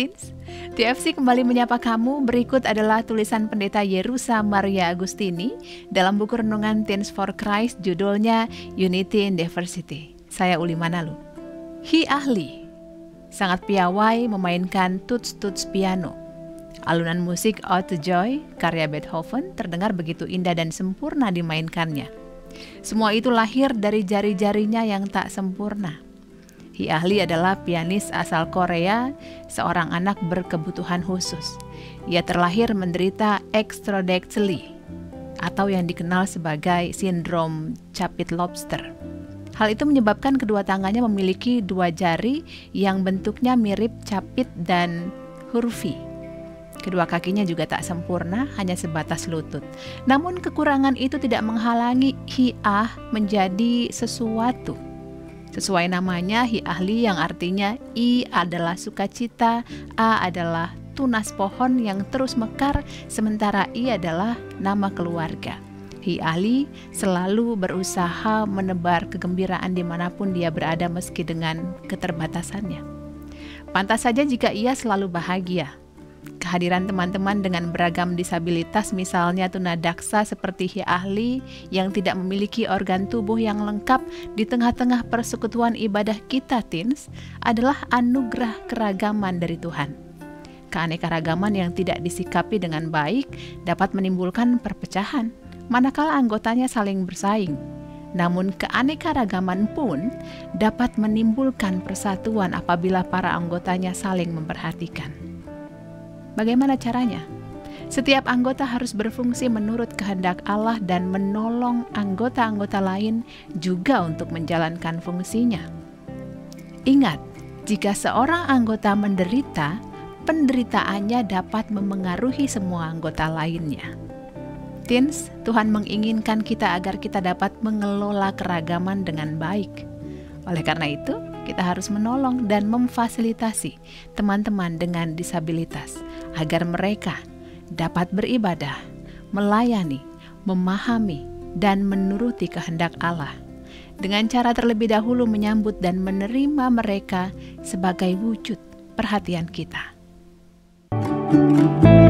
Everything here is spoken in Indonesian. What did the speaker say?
Teens. TFC kembali menyapa kamu. Berikut adalah tulisan pendeta Yerusa Maria Agustini dalam buku renungan Teens for Christ judulnya Unity in Diversity. Saya Uli Manalu. Hi ahli, sangat piawai memainkan tuts-tuts piano. Alunan musik Out to Joy karya Beethoven terdengar begitu indah dan sempurna dimainkannya. Semua itu lahir dari jari-jarinya yang tak sempurna Hi Ahli adalah pianis asal Korea, seorang anak berkebutuhan khusus. Ia terlahir menderita extrodactyly atau yang dikenal sebagai sindrom capit lobster. Hal itu menyebabkan kedua tangannya memiliki dua jari yang bentuknya mirip capit dan huruf V. Kedua kakinya juga tak sempurna, hanya sebatas lutut. Namun kekurangan itu tidak menghalangi Hi'ah menjadi sesuatu Sesuai namanya, hi ahli yang artinya I adalah sukacita, A adalah tunas pohon yang terus mekar, sementara I adalah nama keluarga. Hi ahli selalu berusaha menebar kegembiraan di mana pun dia berada meski dengan keterbatasannya. Pantas saja jika ia selalu bahagia, Kehadiran teman-teman dengan beragam disabilitas misalnya tunadaksa seperti Hi Ahli yang tidak memiliki organ tubuh yang lengkap di tengah-tengah persekutuan ibadah kita teens adalah anugerah keragaman dari Tuhan. Keanekaragaman yang tidak disikapi dengan baik dapat menimbulkan perpecahan manakala anggotanya saling bersaing. Namun keanekaragaman pun dapat menimbulkan persatuan apabila para anggotanya saling memperhatikan. Bagaimana caranya? Setiap anggota harus berfungsi menurut kehendak Allah dan menolong anggota-anggota lain juga untuk menjalankan fungsinya. Ingat, jika seorang anggota menderita, penderitaannya dapat memengaruhi semua anggota lainnya. Teens, Tuhan menginginkan kita agar kita dapat mengelola keragaman dengan baik. Oleh karena itu, kita harus menolong dan memfasilitasi teman-teman dengan disabilitas agar mereka dapat beribadah, melayani, memahami, dan menuruti kehendak Allah. Dengan cara terlebih dahulu menyambut dan menerima mereka sebagai wujud perhatian kita. thank